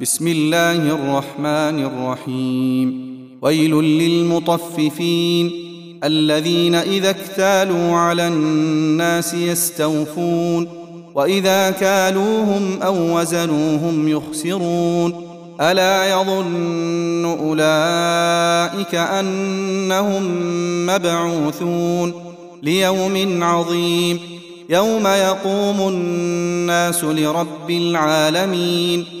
بسم الله الرحمن الرحيم ويل للمطففين الذين اذا اكتالوا على الناس يستوفون واذا كالوهم أو وزنوهم يخسرون الا يظن اولئك انهم مبعوثون ليوم عظيم يوم يقوم الناس لرب العالمين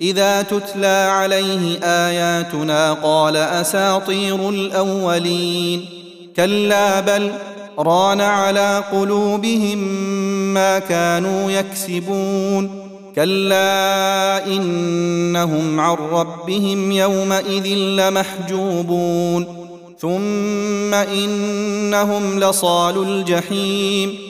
إذا تتلى عليه آياتنا قال أساطير الأولين. كلا بل ران على قلوبهم ما كانوا يكسبون. كلا إنهم عن ربهم يومئذ لمحجوبون. ثم إنهم لصال الجحيم.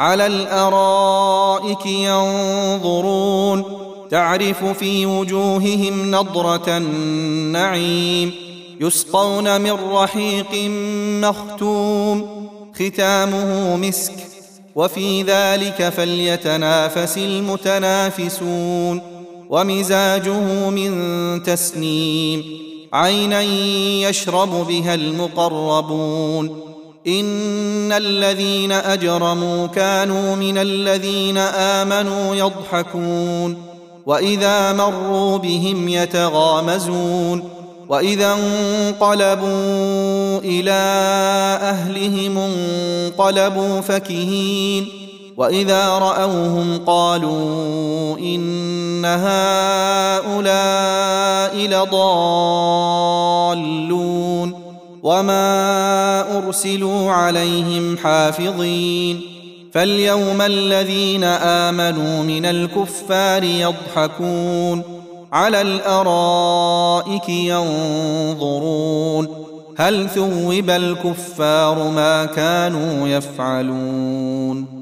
على الأرائك ينظرون. تعرف في وجوههم نضرة النعيم. يسقون من رحيق مختوم. ختامه مسك. وفي ذلك فليتنافس المتنافسون. ومزاجه من تسنيم. عينا يشرب بها المقربون. ان الذين اجرموا كانوا من الذين امنوا يضحكون واذا مروا بهم يتغامزون واذا انقلبوا إلى اهلهم انقلبوا فكهين واذا راوهم قالوا ان هؤلاء لضالون وما ارسلوا عليهم حافظين فاليوم الذين امنوا من الكفار يضحكون على الارائك ينظرون هل ثوب الكفار ما كانوا يفعلون